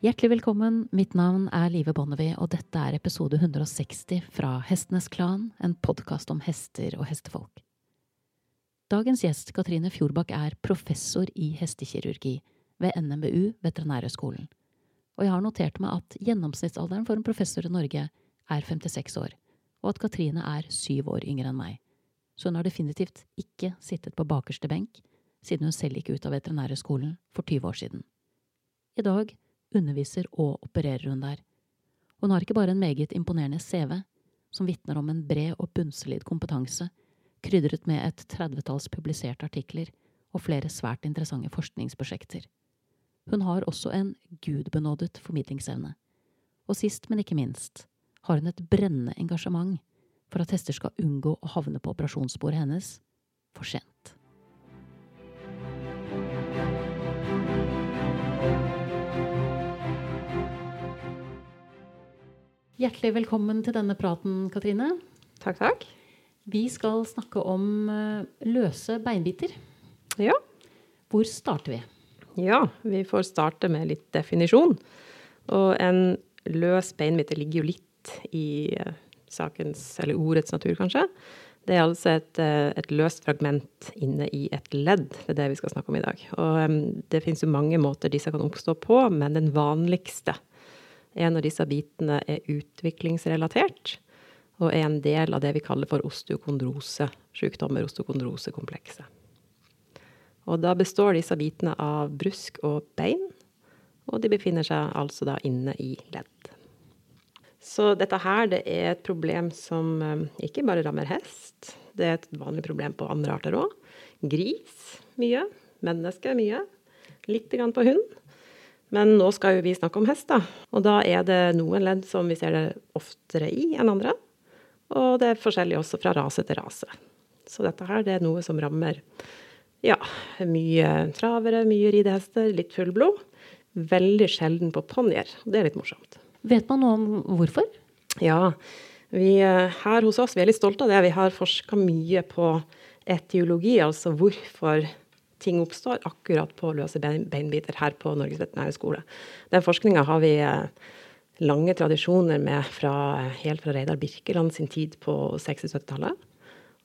Hjertelig velkommen, mitt navn er Live Bonnevie, og dette er episode 160 fra Hestenes Klan, en podkast om hester og hestefolk. Dagens gjest, Katrine Fjordbakk, er professor i hestekirurgi ved NMBU, Veterinærhøgskolen, og jeg har notert meg at gjennomsnittsalderen for en professor i Norge er 56 år, og at Katrine er syv år yngre enn meg, så hun har definitivt ikke sittet på bakerste benk siden hun selv gikk ut av Veterinærhøgskolen for 20 år siden. I dag underviser og opererer hun der. Hun har ikke bare en meget imponerende CV, som vitner om en bred og bunnsolid kompetanse, krydret med et tredvetalls publiserte artikler og flere svært interessante forskningsprosjekter. Hun har også en gudbenådet formidlingsevne. Og sist, men ikke minst, har hun et brennende engasjement for at hester skal unngå å havne på operasjonsbordet hennes for sent. Hjertelig velkommen til denne praten, Katrine. Takk, takk. Vi skal snakke om eh, løse beinbiter. Ja. Hvor starter vi? ja, vi får starte med litt definisjon. Og en løs beinbit ligger jo litt i eh, sakens, eller ordets natur, kanskje. Det er altså et, eh, et, løst fragment inne i et ledd. Det er det vi skal snakke om i dag. Og um, det finnes jo mange måter disse kan oppstå på, men den vanligste en av disse bitene er utviklingsrelatert og er en del av det vi kaller for osteokondrosesykdommer, osteokondrosekomplekset. Og da består disse bitene av brusk og bein, og de befinner seg altså da inne i ledd. Så dette her det er et problem som eh, ikke bare rammer hest, det er et vanlig problem på andre arter òg. Gris mye, menneske mye, litt på hund. Men nå skal jo vi snakke om hest, da. Og da er det noen ledd som vi ser det oftere i enn andre. Og det er forskjellig også fra rase til rase. Så dette her det er noe som rammer ja, mye travere, mye ridehester, litt fullblod. Veldig sjelden på ponnier. Det er litt morsomt. Vet man noe om hvorfor? Ja, vi eh, her hos oss vi er litt stolte av det. Vi har forska mye på etiologi, altså hvorfor ting oppstår akkurat på løse beinbiter her på Norges veterinærhøgskole. Den forskninga har vi eh, lange tradisjoner med fra, helt fra Reidar Birkeland sin tid på 60-70-tallet,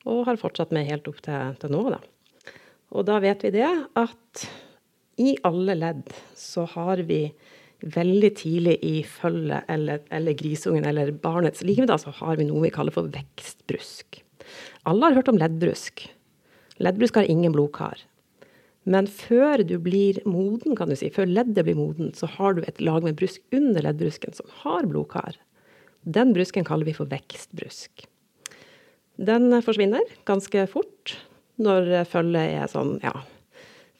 og har fortsatt med helt opp til, til nå. Da. Og da vet vi det at i alle ledd så har vi veldig tidlig i følget eller, eller grisungen eller barnets liv, da, så har vi noe vi kaller for vekstbrusk. Alle har hørt om leddbrusk. Leddbrusk har ingen blodkar. Men før du blir moden, kan du si, før leddet blir moden, så har du et lag med brusk under leddbrusken som har blodkar. Den brusken kaller vi for vekstbrusk. Den forsvinner ganske fort når følget er sånn ja,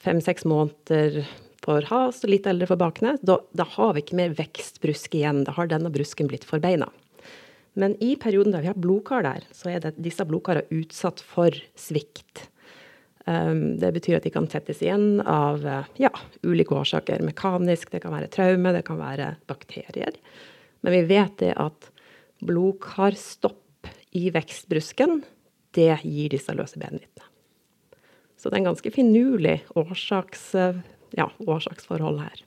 fem-seks måneder for has og litt eldre for bakne. Da, da, har vi ikke mer vekstbrusk igjen. Da har denne brusken blitt forbeina. Men i perioden der vi har blodkar der, så er det, disse blodkarene utsatt for svikt. Ehm, det betyr at de kan tettes igjen av eh, ja, ulike årsaker. Mekanisk, det kan være traume, det kan være bakterier. Men vi vet det at blodkarstopp i vekstbrusken, det gir disse løse benbittene. Så det er en ganske finurlig årsaks, eh, ja, årsaksforhold her.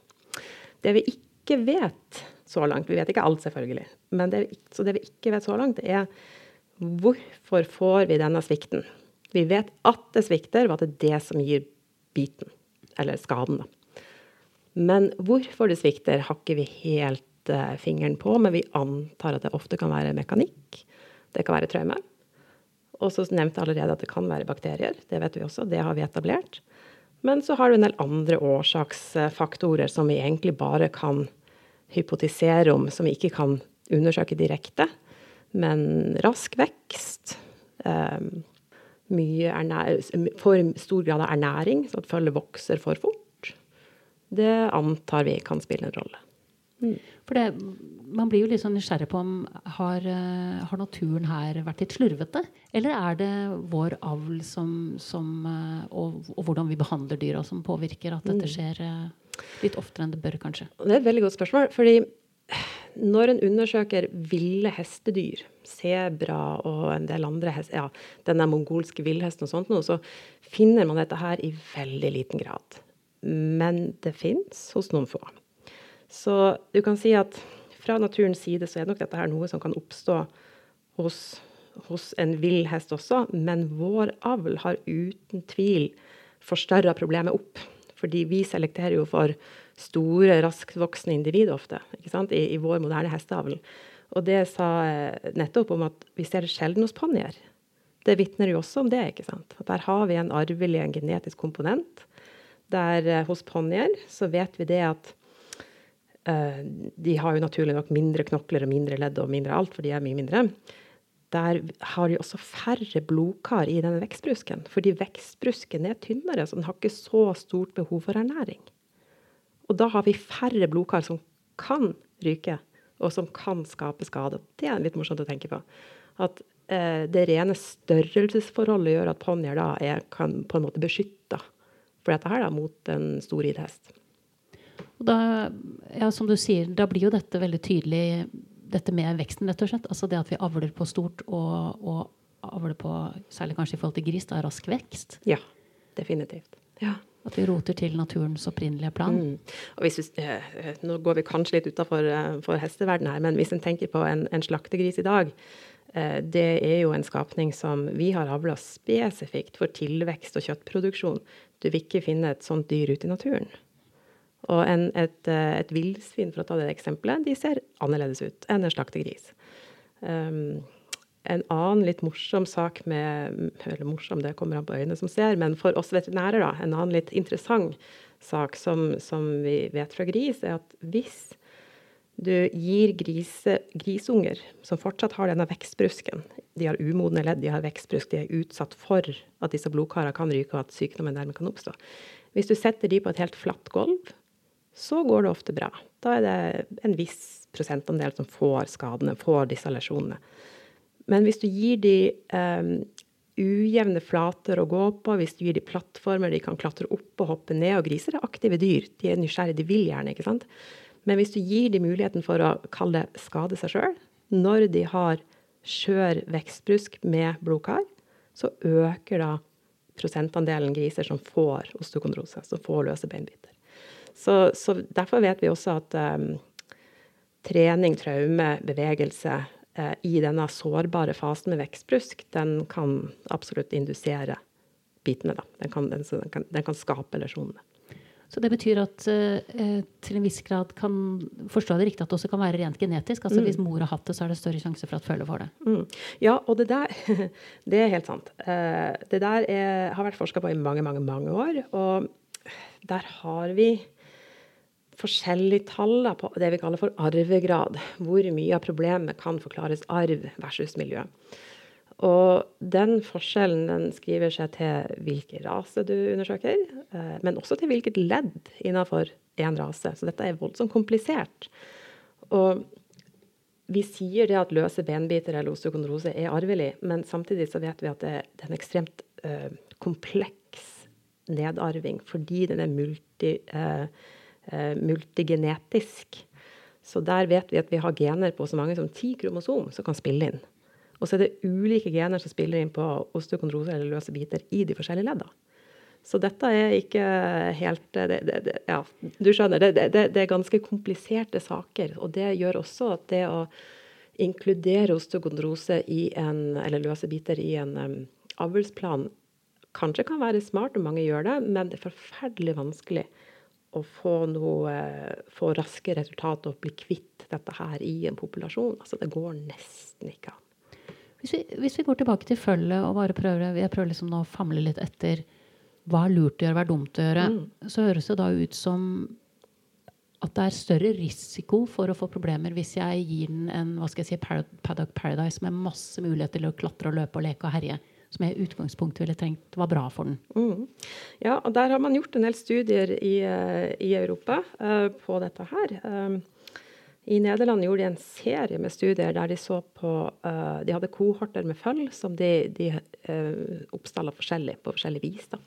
Det vi ikke vet så langt, vi vet ikke alt selvfølgelig, men det, så det vi ikke vet så langt, er hvorfor får vi denne svikten? Vi vet at det svikter, og at det er det som gir biten, eller skaden. Da. Men hvorfor det svikter, har ikke vi helt uh, fingeren på, men vi antar at det ofte kan være mekanikk. Det kan være traume. Og så nevnte jeg allerede at det kan være bakterier. Det vet vi også, det har vi etablert. Men så har du en del andre årsaksfaktorer som vi egentlig bare kan hypotisere om, som vi ikke kan undersøke direkte. Men rask vekst, mye for stor grad av ernæring, så at følget vokser for fort, det antar vi kan spille en rolle. Mm. For det, Man blir jo litt sånn nysgjerrig på om har, eh, har, naturen her vært litt slurvete? Eller er det vår avl som, som eh, og, og, hvordan vi behandler dyra som påvirker at dette mm. skjer eh, litt oftere enn det bør, kanskje? Det er et veldig godt spørsmål. fordi når en undersøker ville hestedyr, sebra og en del andre hester, ja, denne mongolske villhesten og sånt noe, så finner man dette her i veldig liten grad. Men det fins hos noen få. Så du kan si at fra naturens side så er nok dette her noe som kan oppstå hos, hos en vill hest også, men vår avl har uten tvil forstørra problemet opp. Fordi vi selekterer jo for store, raskt voksne individ ofte ikke? I, i vår moderne hesteavl. Og det sa nettopp om at vi ser det sjelden hos ponnier. Det vitner jo også om det. ikke sant? At der har vi en arvelig, en genetisk komponent. Der eh, hos ponnier så vet vi det at uh, de har jo naturlig nok mindre knokler og mindre ledd og mindre alt, for de er mye mindre. Der har de også færre blodkar i denne vekstbrusken. Fordi vekstbrusken er tynnere, så den har ikke så stort behov for ernæring. Og da har vi færre blodkar som kan ryke, og som kan skape skade. Det er litt morsomt å tenke på. At eh, det rene størrelsesforholdet gjør at ponnier da er kan på en måte beskytta for dette her da, mot en stor ridhest. Og da, ja, som du sier, da blir jo dette veldig tydelig, dette med veksten, rett og slett. Altså det at vi avler på stort og, og avler på, særlig kanskje i forhold til gris, da rask vekst. Ja, definitivt. Ja. At vi roter til naturens opprinnelige plan. Mm. Vi, eh, nå går vi kanskje litt utafor uh, hesteverdenen her, men hvis en tenker på en, en slaktegris i dag, det er jo en skapning som vi har avla spesifikt for tilvekst og kjøttproduksjon. Du vil ikke finne et sånt dyr ute i naturen. Og en, et, et villsvin, for å ta det eksempelet, de ser annerledes ut enn en slaktegris. Um, en annen litt morsom sak med Eller morsom, det kommer an på øynene som ser, men for oss veterinærer, da, en annen litt interessant sak som, som vi vet fra gris, er at hvis du gir grise, grisunger som fortsatt har denne vekstbrusken De har umodne ledd, de har vekstbrusk, de er utsatt for at disse blodkarene kan ryke, og at sykdommen dermed kan oppstå. Hvis du setter de på et helt flatt gulv, så går det ofte bra. Da er det en viss prosentandel som får skadene, får disse lesjonene. Men hvis du gir de um, ujevne flater å gå på, hvis du gir de plattformer de kan klatre opp og hoppe ned Og griser er aktive dyr, de er nysgjerrige, de vil gjerne. ikke sant? Men hvis du gir de muligheten for å kalle det skade seg sjøl, når de har skjør vekstbrusk med blodkar, så øker da prosentandelen griser som får osteokondrose, som får løse beinbiter. Så, så derfor vet vi også at um, trening, traume, bevegelse i denne sårbare fasen med vekstbrusk, den kan absolutt indusere bitene. Da. Den, kan, den, den, kan, den kan skape lesjonene. Så det betyr at eh, til en viss grad kan forstå det riktig at det også kan være rent genetisk? altså mm. Hvis mor har hatt det, så er det større sjanse for at følget får det? Mm. Ja, og det der det er helt sant. Eh, det der er, har vært forska på i mange, mange, mange år. Og der har vi forskjellige tall på det vi kaller for arvegrad. Hvor mye av problemet kan forklares arv versus miljø. Og den forskjellen den skriver seg til hvilken rase du undersøker, eh, men også til hvilket ledd innenfor én rase. Så dette er voldsomt komplisert. Og vi sier det at løse benbiter eller osteokondrose er arvelig, men samtidig så vet vi at det, er en ekstremt uh, kompleks nedarving fordi den er multi... Eh, multigenetisk. Så der vet vi at vi har gener på så mange som ti kromosom som kan spille inn. Og så er det ulike gener som spiller inn på osteokondrose eller løse biter i de forskjellige ledda. Så dette er ikke helt det, det, det, Ja, du skjønner. Det, er ganske kompliserte saker. Og det gjør også at det å inkludere osteokondrose i en, eller løse biter i en um, avlsplan kanskje kan være smart, og mange gjør det, men det er forferdelig vanskelig å få, noe, få raske resultater og bli kvitt dette her i en populasjon. Altså, det går nesten ikke an. Hvis vi, hvis vi går tilbake til følget og bare prøver, jeg prøver liksom å famle litt etter hva er lurt å gjøre, hva er dumt å gjøre, mm. så høres det da ut som at det er større risiko for å få problemer hvis jeg gir den en hva skal jeg si, Paddock Paradise med masse muligheter til å klatre og løpe og leke og herje som jeg i utgangspunktet ville tenkt var bra for den. Mm. Ja, og der har man gjort en del studier i, eh, i Europa uh, på dette her. Um, I Nederland gjorde de en serie med studier der de så på uh, De hadde kohorter med føll som de, de uh, oppstalla forskjellig på forskjellig vis. da.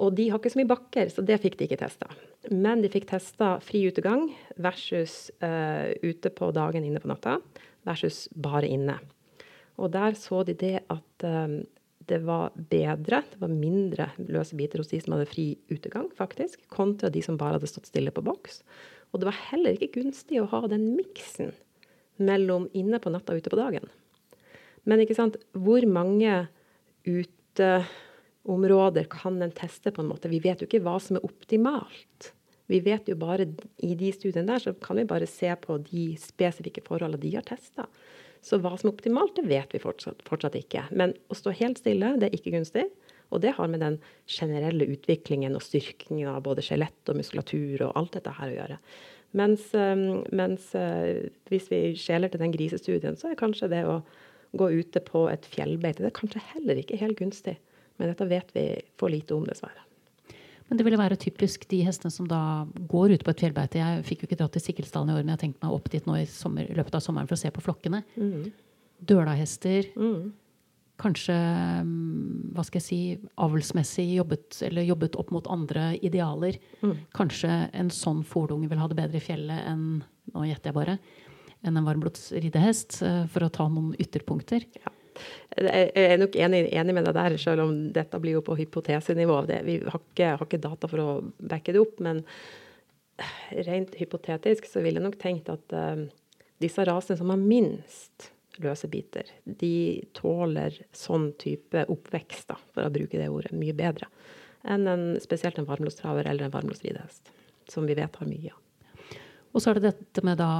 Og de har ikke så mye bakker, så det fikk de ikke testa. Men de fikk testa fri utegang versus uh, ute på dagen inne på natta versus bare inne. Og der så de det at um, det var bedre, det var mindre løse biter hos de som hadde fri utegang, faktisk, kontra de som bare hadde stått stille på boks. Og det var heller ikke gunstig å ha den miksen mellom inne på natta og ute på dagen. Men ikke sant, hvor mange uteområder kan en teste, på en måte? Vi vet jo ikke hva som er optimalt. Vi vet jo bare I de studiene der så kan vi bare se på de spesifikke forholdene de har testa. Så hva som er optimalt, det vet vi fortsatt, fortsatt, ikke. Men å stå helt stille, det er ikke gunstig. Og det har med den generelle utviklingen og styrkingen av både skjelett og muskulatur og alt dette her å gjøre. Mens, ehm, mens eh, hvis vi skjeler til den grisestudien, så er kanskje det å gå ute på et fjellbeite det er kanskje heller ikke helt gunstig. Men dette vet vi for lite om, dessverre. Men det ville være typisk de hestene som da går ute på et fjellbeite. Jeg fikk jo ikke dratt til Sikkelsdalen i år, men jeg har tenkt meg opp dit nå i, sommer, løpet av sommeren for å se på flokkene. Mm. Dølahester. Mm. Kanskje mm, hva skal jeg si, avlsmessig jobbet, eller jobbet opp mot andre idealer. Mm. Kanskje en sånn fordunge vil ha det bedre i fjellet enn nå gjetter jeg bare, enn en varmblodsridehest, eh, for å ta noen ytterpunkter. Ja. Jeg er nok enig, enig, med deg der, selv om dette blir jo på hypotesenivå. Det, vi har ikke, har ikke, data for å backe det opp, men rent hypotetisk så ville jeg nok tenkt at uh, disse rasene som har minst løse biter, de tåler sånn type oppvekst, da, for å bruke det ordet, mye bedre enn en, spesielt en varmblodstraver eller en varmblodridehest, som vi vet har mye av. Og så er det dette med da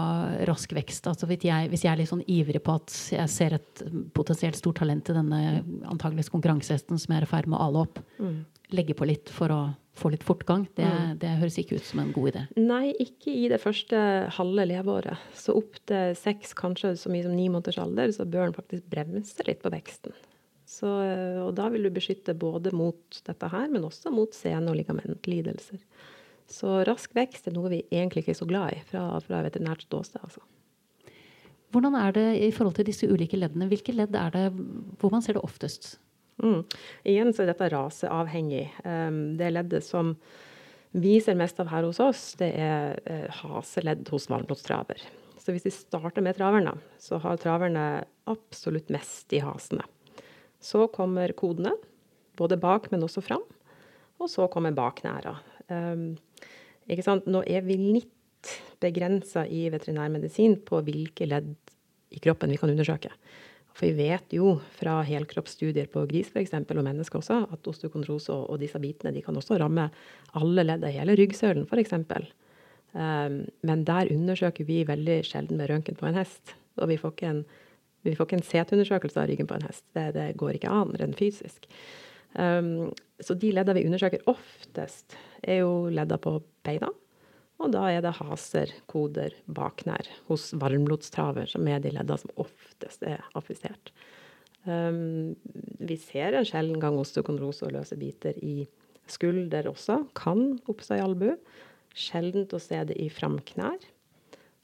rask vekst. Altså hvis, jeg, hvis jeg er litt sånn ivrig på at jeg ser et potensielt stort talent i denne antageligvis konkurransehesten som jeg er i ferd med å ale opp, mm. legge på litt for å få litt fortgang, det, mm. det, høres ikke ut som en god idé. Nei, ikke i det første halve leveåret. Så opp til seks, kanskje så mye som ni måneders alder, så bør en faktisk bremse litt på veksten. Så, og da vil du beskytte både mot dette her, men også mot sene- og ligamentlidelser. Så rask vekst er noe vi egentlig ikke er så glad i fra, fra veterinært ståsted. Altså. Hvordan er det i forhold til disse ulike leddene? Hvilke ledd er det hvor man ser det oftest? Mm. Igjen så er dette raseavhengig. Um, det leddet som vi ser mest av her hos oss, det er uh, haseledd hos varmblodstraver. Så hvis vi starter med traverne, så har traverne absolutt mest i hasene. Så kommer kodene, både bak, men også fram. Og så kommer baknæra. Ikke sant? Nå er vi litt begrensa i veterinærmedisin på hvilke ledd i kroppen vi kan undersøke. For vi vet jo fra helkroppsstudier på gris for eksempel, og mennesker også, at osteokondrose og, og, disse bitene de kan også ramme alle ledd av hele ryggsølen f.eks. Um, men der undersøker vi veldig sjelden med røntgen på en hest. Og vi får ikke en, vi får ikke en CT-undersøkelse av ryggen på en hest. Det, det går ikke an rent fysisk. Um, så de leddene vi undersøker oftest, er jo ledda på beina. Og da er det haser, koder, baknær hos varmblodstraver, som er de leddene som oftest er affisert. Um, vi ser en sjelden gang osteokondrose og løse biter i skulder også. Kan oppstå i albu. Sjeldent å se det i framknær.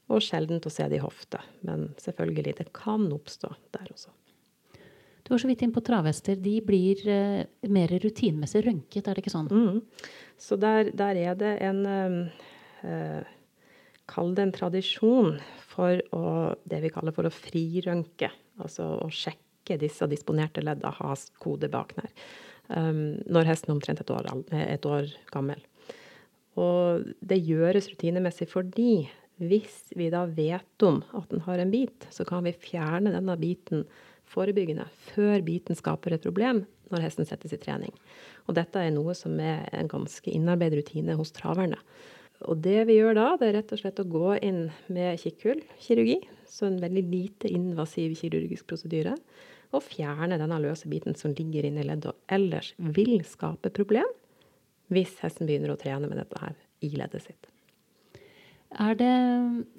Og sjeldent å se det i hofte. Men selvfølgelig, det kan oppstå der også. Du var så vidt inn på travhester. De blir uh, mer rutinemessig rønket, er det ikke sånn? Mm. Så der, der, er det en uh, Kall det en tradisjon for å, det vi kaller for å frirønke. Altså å sjekke disse disponerte ledda, ha kode, baknær. Um, når hesten er omtrent et år, et år gammel. Og det gjøres rutinemessig fordi hvis vi da vet om at den har en bit, så kan vi fjerne denne biten forebyggende før biten skaper et problem når hesten settes i trening. Og dette er noe som er en ganske innarbeidet rutine hos traverne. Og det vi gjør da, det er rett og slett å gå inn med kikkhullkirurgi, så en veldig lite invasiv kirurgisk prosedyre, og fjerne denne løse biten som ligger inne i leddet og ellers vil skape problem hvis hesten begynner å trene med dette her i leddet sitt. Er det,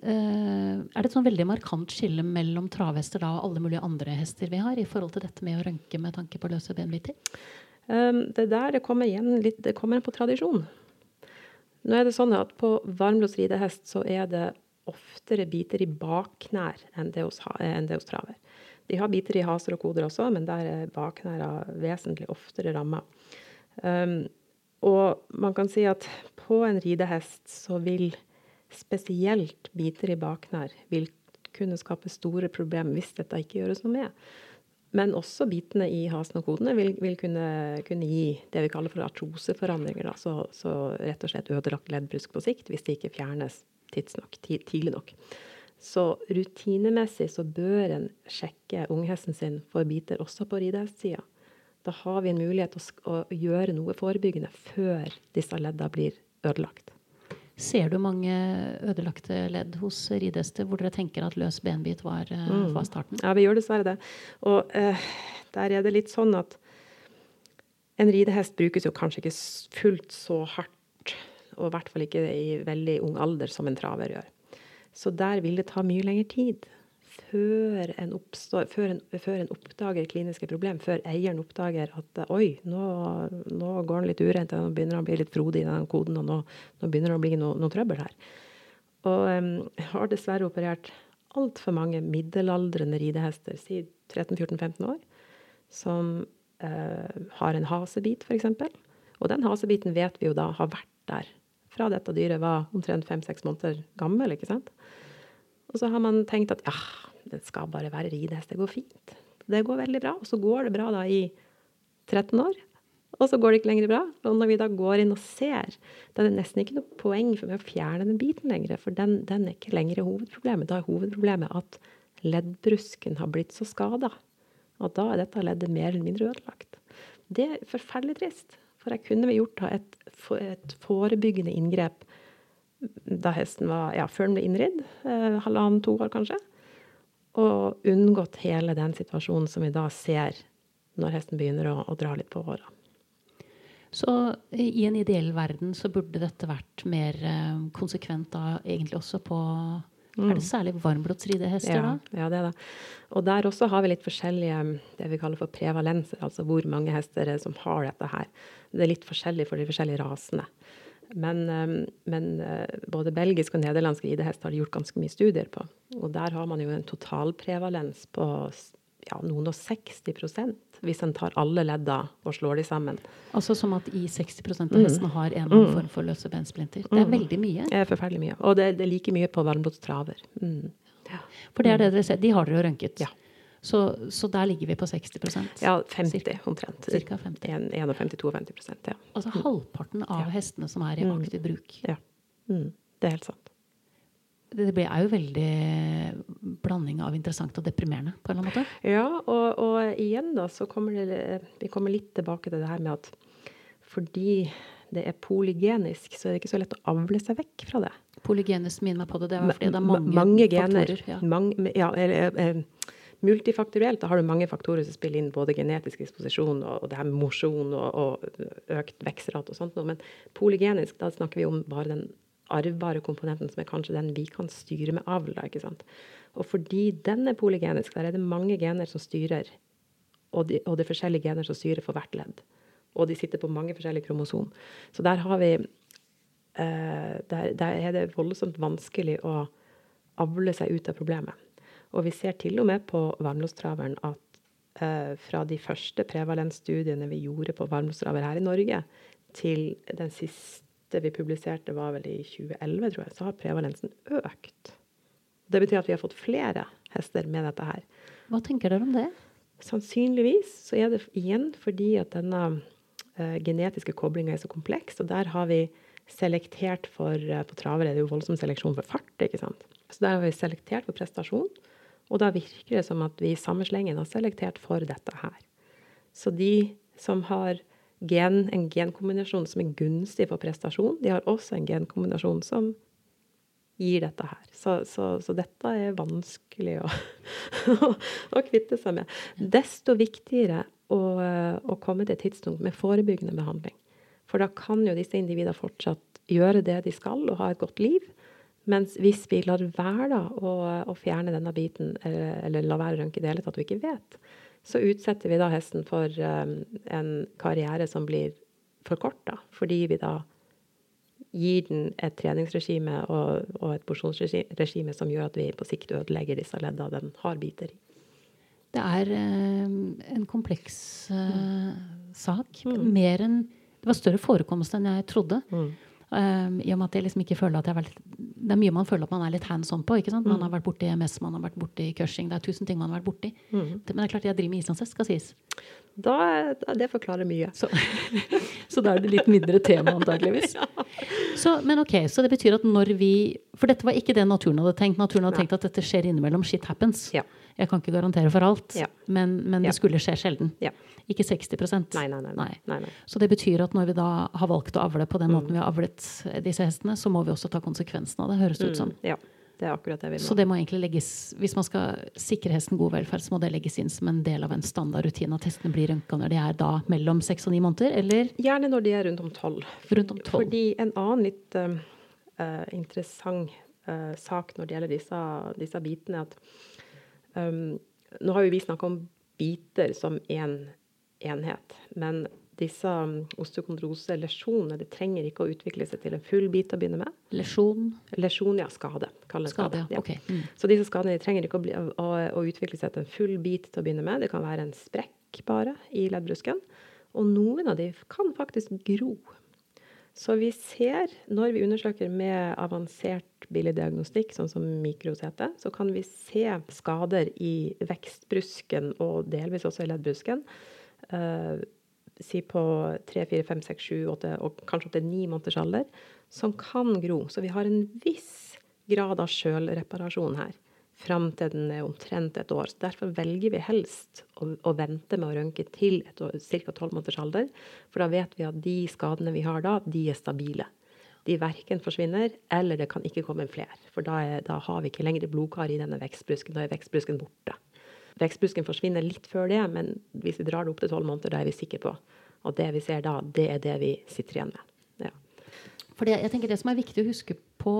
uh, er det et sånn veldig markant skille mellom travhester da, og alle mulige andre hester vi har, i forhold til dette med å rønke med tanke på løse benbiter? Um, det der det kommer igjen litt det kommer på tradisjon. Nå er det sånn at På varmblodsridehest så er det oftere biter i baknær enn det hos, enn det hos traver. De har biter i haser og koder også, men der er bakknæra vesentlig oftere ramma. Um, og man kan si at på en ridehest så vil spesielt biter i baknær vil kunne skape store problemer hvis dette ikke gjøres noe med. men også bitene i hasen og kodene vil, vil kunne, kunne, gi det vi kaller for artroseforandringer. Så, så, rett og slett ødelagt leddbrusk på sikt hvis det ikke fjernes tidsnok, tidlig nok. Så rutinemessig så bør en sjekke unghesten sin for biter også på ridehestsida. Da har vi en mulighet til å, å gjøre noe forebyggende før disse ledda blir ødelagt. Ser du mange ødelagte ledd hos ridehester hvor dere tenker at løs benbit var, eh, mm. var starten? Ja, vi gjør dessverre det. Og uh, der er det litt sånn at en ridehest brukes jo kanskje ikke fullt så hardt, og i hvert fall ikke i veldig ung alder, som en traver gjør. Så der vil det ta mye lengre tid før en, oppstår, før, en, før en, oppdager kliniske problem, før eieren oppdager at oi, nå, nå går den litt urent, nå begynner han å bli litt frodig i den koden, og nå, nå begynner det å bli noe, noe trøbbel her. Og um, har dessverre operert altfor mange middelaldrende ridehester, si 13-14-15 år, som uh, har en hasebit, f.eks. Og den hasebiten vet vi jo da har vært der fra dette dyret var omtrent fem-seks måneder gammel. ikke sant? Og så har man tenkt at ja, det skal bare være ridehest. Det går fint. Det går veldig bra. Og så går det bra da i 13 år. Og så går det ikke lenger bra. Og når vi da går inn og ser, da er det nesten ikke noe poeng for meg å fjerne den biten lenger, for den, den er ikke lenger hovedproblemet. Da er hovedproblemet at leddbrusken har blitt så skada. Og da er dette leddet mer eller mindre ødelagt. Det er forferdelig trist. For jeg kunne vi gjort et, et forebyggende inngrep da hesten var ja, før den ble innridd, eh, halvannen-to år kanskje og unngått hele den situasjonen som vi da ser når hesten begynner å, å dra litt på åra. Så i en ideell verden så burde dette vært mer eh, konsekvent da egentlig også på mm. Er det særlig særlig varmblodsridehester ja, da? Ja, det er det. Og der også har vi litt forskjellige det vi kaller for prevalenser, altså hvor mange hester som har dette her. Det er litt forskjellig for de forskjellige rasene. Men, ehm, men, eh, både belgisk og nederlandsk ridehest har de gjort ganske mye studier på. Og der har man jo en totalprevalens på ja, noen og 60 hvis en tar alle ledda og slår de sammen. Altså som at i 60% av mm. hestene har en mm. form for løse bensplinter. Det er mm. veldig mye. Det er forferdelig mye. Og det, det er like mye på varmblodstraver. Mm. Ja. For det er det dere ser. De har dere jo rønket. Ja. Så, så, der ligger vi på 60% Ja, 50 cirka, omtrent. 50. 51-52 ja. Altså halvparten av ja. hestene som er i mm. aktiv bruk. Ja. Mm. Det er helt sant. Det er jo veldig blanding av interessant og deprimerende på en eller annen måte. Ja, og, og igjen da så kommer det Vi kommer litt tilbake til det her med at fordi det er polygenisk, så er det ikke så lett å avle seg vekk fra det. Polygenisk, minner meg på det. Det er fordi det er mange, mange gener. Faktorer, ja. Mange, ja, eller, eh, Multifaktorielt da har du mange faktorer som spiller inn, både genetisk disposisjon og, og det her med mosjon og, og, økt vekstrate og sånt. noe. Men polygenisk, da snakker vi om bare den arvbare komponenten som er kanskje den vi kan styre med avl. ikke sant? Og fordi den er polygenisk, der er det mange gener som styrer, og, de, og det er forskjellige gener som styrer for hvert ledd. Og de sitter på mange forskjellige kromosom. Så der har vi uh, der, der er det voldsomt vanskelig å avle seg ut av problemet. Og vi ser til og med på varmlostraveren at eh, fra de første prevalensstudiene vi gjorde på varmblodstraver her i Norge, til den siste vi publiserte var vel i 2011, tror jeg, så har prevalensen økt. Det betyr at vi har fått flere hester med dette her. Hva tenker dere om det? Sannsynligvis så er det igjen fordi at denne uh, genetiske koblinga er så kompleks. Og der har vi selektert for uh, På traver er det jo voldsom seleksjon for fart, ikke sant. Så der har vi selektert for prestasjon. Og da virker det som at vi i samme slengen har selektert for dette her. Så de som har gen, en genkombinasjon som er gunstig for prestasjon, de har også en genkombinasjon som gir dette her. Så, så, så dette er vanskelig å, å, kvitte seg med. Desto viktigere å, å komme til et tidspunkt med forebyggende behandling. For da kan jo disse individene fortsatt gjøre det de skal og ha et godt liv. Mens hvis vi lar være da, å, å, fjerne denne biten, eller, eller la være å røntge i det hele tatt og ikke vet, så utsetter vi da hesten for um, en karriere som blir for kort, da, fordi vi da gir den et treningsregime og, og et porsjonsregime som gjør at vi på sikt ødelegger disse leddene den har biter i. Det er eh, en kompleks eh, sak. Mm. Mer enn Det var større forekomst enn jeg trodde. Mm. Um, I og med at jeg liksom ikke føler at jeg har vært det er mye man føler at man er litt hands on på. ikke sant? Man Mm. har vært borti MS, man har vært borti cushing. Det er tusen ting man har vært borti. Mm. Men det er klart jeg driver med islandshest, skal sies. Da, da, det forklarer mye. Så, så da er det litt mindre tema, antakeligvis. Så, men ok, så det betyr at når vi For dette var ikke det naturen hadde tenkt. Naturen hadde Nei. tenkt at dette skjer innimellom. Shit happens. Ja. Jeg kan ikke garantere for alt, Ja. men, men Ja. det skulle skje sjelden. Ja. Ikke 60 Nei, nei, nei. nei. nei. Så det betyr at når vi da har valgt å avle på den Mm. måten vi har avlet disse hestene, så må vi også ta konsekvensen av det, høres det ut som. Mm, ja, det er akkurat det vi må. Så det må egentlig legges, hvis man skal sikre hesten god velferd, så må det legges inn som en del av en standardrutine at hestene blir rønka når de er da mellom seks og ni måneder, eller Gjerne når de er rundt om tolv. rundt om tolv. Fordi en annen litt eh, interessant uh, sak når det gjelder disse, disse bitene, at um, Nå har jo vi snakka om biter som én enhet, men disse um, osteokondrose-lesjonene det trenger ikke å utvikle seg til en full bit å begynne med. Lesjon, Lesjon, ja, skade. det skade, ja. Okay. Ok. Mm. Så disse skadene de trenger ikke å, bli, å, å utvikle seg til en full bit til å begynne med. Det kan være en sprekk bare i leddbrusken. Og noen av de kan faktisk gro. Så vi ser, når vi undersøker med avansert billeddiagnostikk, sånn som mikros heter, så kan vi se skader i vekstbrusken og delvis også i leddbrusken. eh, si på 3, 4, 5, 6, 7, 8 og kanskje opptil 9 måneders alder, som kan gro. Så vi har en viss grad av sjølreparasjon her fram til den er omtrent et år. Så Derfor velger vi helst å, å vente med å rønke til ca. 12 måneders alder. For da vet vi at de skadene vi har da, de er stabile. De verken forsvinner, eller det kan ikke komme flere. For da, er, da har vi ikke lenger blodkar i denne vekstbrusken. Da er vekstbrusken borte. Vekstbrusken forsvinner litt før det, men hvis vi drar det opp til 12 måneder, da er vi sikre på Og det vi ser da, det er det vi sitter igjen med. Ja. For jeg tenker det som er viktig å huske på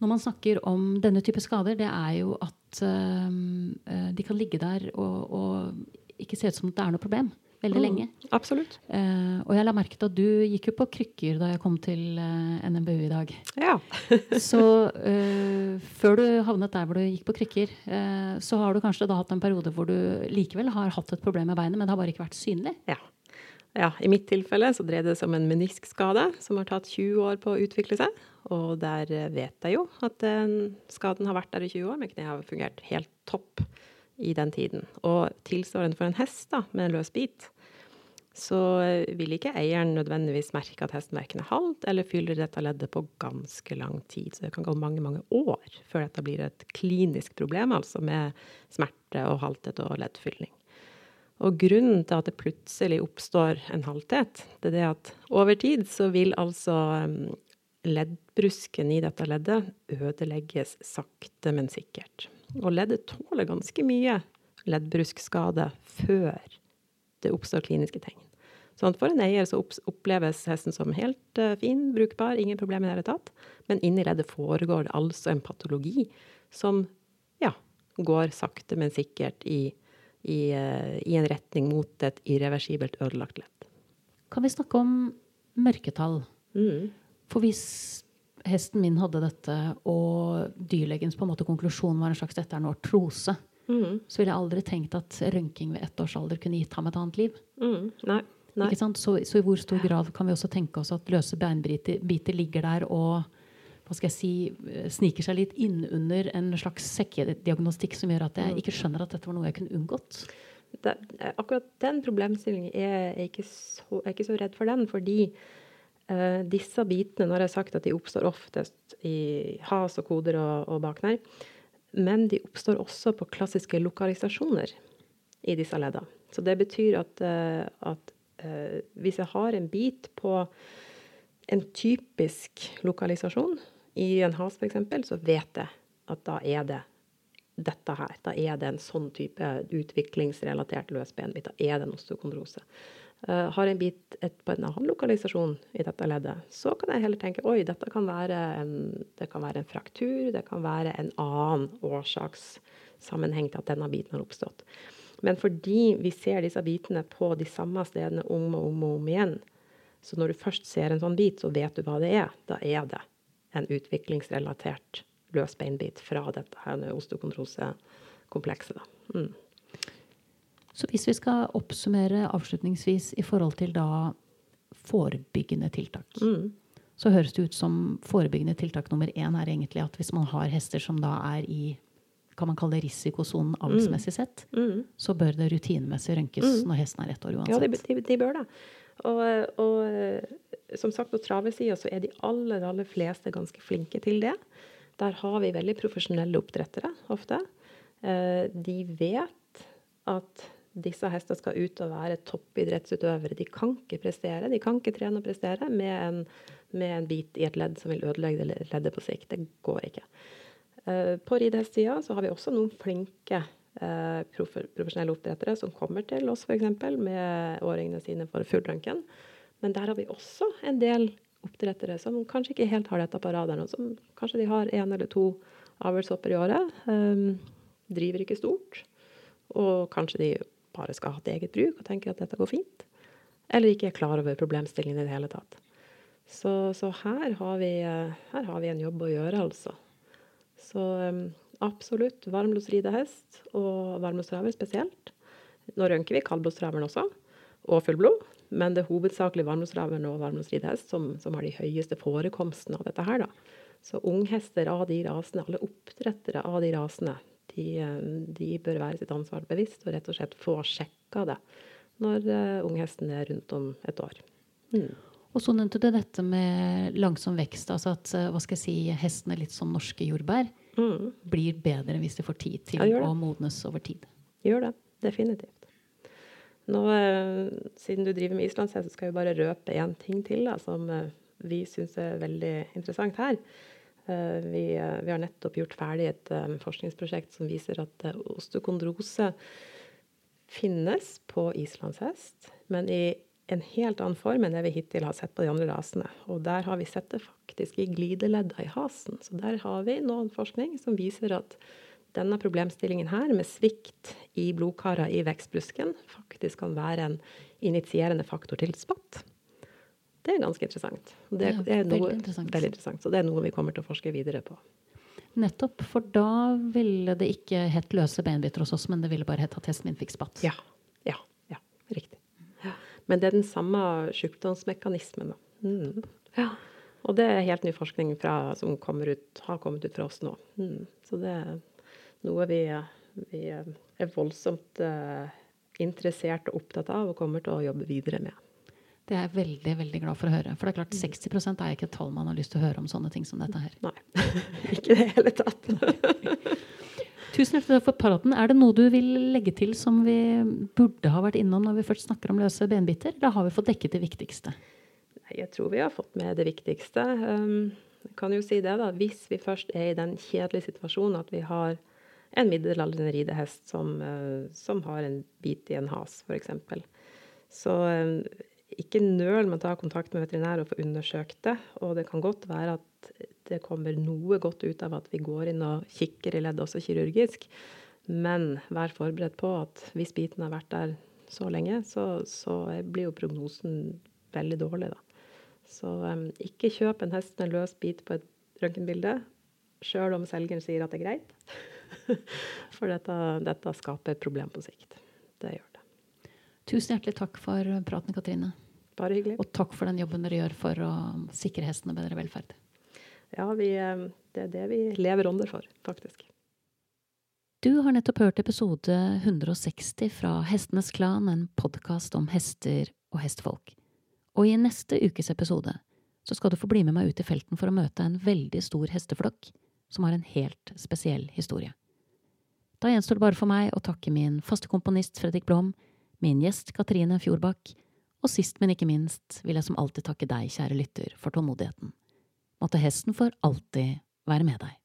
når man snakker om denne type skader, det er jo at øh, de kan ligge der og, og ikke se ut som det er noe problem veldig lenge. Absolutt. Eh, og jeg la merke til at du gikk jo på krykker da jeg kom til eh, NMBU i dag. Ja. Så eh, før du havnet der hvor du gikk på krykker, eh, så har du kanskje da hatt en periode hvor du likevel har hatt et problem med beinet, men det har bare ikke vært synlig. Ja. ja. I mitt tilfelle så dreide det seg om en meniskskade som har tatt 20 år på å utvikle seg. Og der vet jeg jo at den skaden har vært der i 20 år, men kneet har fungert helt topp i den tiden. Og tilsvarende for en hest da, med en løs bit, så vil ikke eieren nødvendigvis merke at hesten verken er halt eller fyller dette leddet på ganske lang tid. Så det kan gå mange, mange år før dette blir et klinisk problem, altså med smerte og halthet og leddfylling. Og grunnen til at det plutselig oppstår en halthet, det er det at over tid så vil altså leddbrusken i dette leddet ødelegges sakte, men sikkert. Og leddet tåler ganske mye leddbruskskade før det oppstår kliniske tegn. Sånn for en eier så oppleves hesten som helt eh, fin, brukbar, ingen problemer i det hele tatt. Men inni leddet foregår det altså en patologi som ja, går sakte, men sikkert i, i, eh, i en retning mot et irreversibelt ødelagt ledd. Kan vi snakke om mørketall? Mm. For hvis hesten min hadde dette, og dyrlegens på en måte konklusjon var en slags dette er en artrose, Mm. så ville jeg aldri tenkt at røntging ved ett års alder kunne gitt ham et annet liv. Mm. Nei. Nei. Så, så i hvor stor grad kan vi også tenke oss at løse beinbiter ligger der og hva skal jeg si, sniker seg litt innunder en slags sekkediagnostikk som gjør at jeg ikke skjønner at dette var noe jeg kunne unngått? det, akkurat den problemstillingen er jeg ikke så, jeg er ikke så redd for den, fordi disse bitene, nå har jeg sagt at de oppstår oftest i has og koder og, og baknær, men de oppstår også på klassiske lokalisasjoner i disse leddene. Så det betyr at, eh, at eh, hvis jeg har en bit på en typisk lokalisasjon, i en has f.eks., så vet jeg at da er det dette her. Da er det en sånn type utviklingsrelatert løsbenbit. Da er det en osteokondrose. Uh, har en bit et, på en annen lokalisasjon i dette leddet, så kan jeg heller tenke oi, dette kan være en, det kan være en fraktur, det kan være en annen årsakssammenheng til at denne biten har oppstått. Men fordi vi ser disse bitene på de samme stedene om og om og om igjen, så når du først ser en sånn bit, så vet du hva det er. Da er det en utviklingsrelatert løs beinbit fra dette her osteokondrosekomplekset. Mm. Så hvis vi skal oppsummere avslutningsvis i forhold til da forebyggende tiltak, Mm. så høres det ut som forebyggende tiltak nummer én er egentlig at hvis man har hester som da er i kan man kalle det risikosonen avlsmessig sett, Mm. så bør det rutinemessig rønkes Mm. når hesten er ett år Ja, de, uansett. de, de bør det. Og, og eh, som sagt, på travesida så er de aller, aller fleste ganske flinke til det. Der har vi veldig profesjonelle oppdrettere ofte. Eh, De vet at disse hestene skal ut og være toppidrettsutøvere. De kan ikke prestere, de kan ikke trene og prestere med en, med en bit i et ledd som vil ødelegge det leddet på sikt. Det går ikke. Eh, På ridehestsida så har vi også noen flinke eh, profesjonelle oppdrettere som kommer til oss f.eks. med årringene sine for full. Men der har vi også en del oppdrettere som kanskje ikke helt har dette på radaren. som Kanskje de har én eller to avlshopper i året. eh, driver ikke stort. Og kanskje de bare skal ha til eget bruk og tenker at dette går fint. Eller ikke er klar over problemstillingen i det hele tatt. Så, så her, har vi, eh, her har vi en jobb å gjøre, altså. Så um, absolutt varmblodsridehest og varmblodstraver spesielt. Nå rønker vi kaldblodstraveren også, og fullblod. Men det er hovedsakelig varmblodstraveren og varmblodsridehest som, som har de høyeste forekomstene av dette her. da. Så unghester av de rasene, alle oppdrettere av de rasene, de, eh, de bør være sitt ansvar bevisst og rett og slett få sjekka det når uh, unghesten er rundt om et år. Mm. Og så nevnte du dette med langsom vekst. Altså at eh, hva skal jeg si, hesten er litt som norske jordbær. Mm. Blir bedre hvis de får tid til Ja, å modnes over tid. Gjør det. Definitivt. Nå, eh, siden du driver med islandshest, så skal jeg bare røpe én ting til da, som eh, vi syns er veldig interessant her. Eh, vi, eh, vi har nettopp gjort ferdig et eh, forskningsprosjekt som viser at osteokondrose finnes på islandshest, men i en helt annen form enn det vi hittil har sett på de andre rasene. Og der har vi sett det faktisk i glideledda i hasen. Så der har vi noen forskning som viser at denne problemstillingen her, med svikt i blodkarer i vekstbrusken, faktisk kan være en initierende faktor til spatt. Det er ganske interessant. Det, Ja, er noe, veldig interessant. veldig interessant. Så det er noe vi kommer til å forske videre på. Nettopp, for da ville det ikke hett løse benbiter hos oss, men det ville bare hett at hesten min fikk spatt. Ja. Ja. ja riktig. Ja. Men det er den samme sykdomsmekanismen. Mm. Ja. Og det er helt ny forskning fra, som ut, har kommet ut fra oss nå. Mm. Så det er noe vi, vi er voldsomt eh, interessert og opptatt av og kommer til å jobbe videre med. Det er jeg veldig veldig glad for å høre. For det er klart 60% er ikke et tall man har lyst til å høre om sånne ting som dette her. Nei, ikke i det hele tatt. Tusen hjertelig takk for praten. Er det noe du vil legge til som vi burde ha vært innom når vi først snakker om løse benbiter? Da har vi fått dekket det viktigste? Jeg tror vi har fått med det viktigste. Um, jeg kan jo si det da, Hvis vi først er i den kjedelige situasjonen at vi har en middelaldrende ridehest som, eh, som har en bit i en has, f.eks., så um, ikke nøl med å ta kontakt med veterinær og få undersøkt det. Og det kan godt være at det kommer noe godt ut av at vi går inn og kikker i leddet også kirurgisk. Men vær forberedt på at hvis biten har vært der så lenge, så, så blir jo prognosen veldig dårlig, da. Så um, ikke kjøp en hest med en løs bit på et røntgenbilde, sjøl om selgeren sier at det er greit. For dette, dette skaper et problem på sikt. Det gjør det. Tusen hjertelig takk for praten, Katrine. Bare hyggelig. Og takk for den jobben dere gjør for å sikre hestene bedre velferd. Ja, vi, um, det er det vi lever ånder for, faktisk. Du har nettopp hørt episode 160 fra Hestenes Klan, en podkast om hester og hestfolk. Og i neste ukes episode så skal du få bli med meg ut i felten for å møte en veldig stor hesteflokk som har en helt spesiell historie. Da gjenstår det bare for meg å takke min faste komponist Fredrik Blom, min gjest Katrine Fjordbakk, og sist, men ikke minst vil jeg som alltid takke deg, kjære lytter, for tålmodigheten. Måtte hesten for alltid være med deg.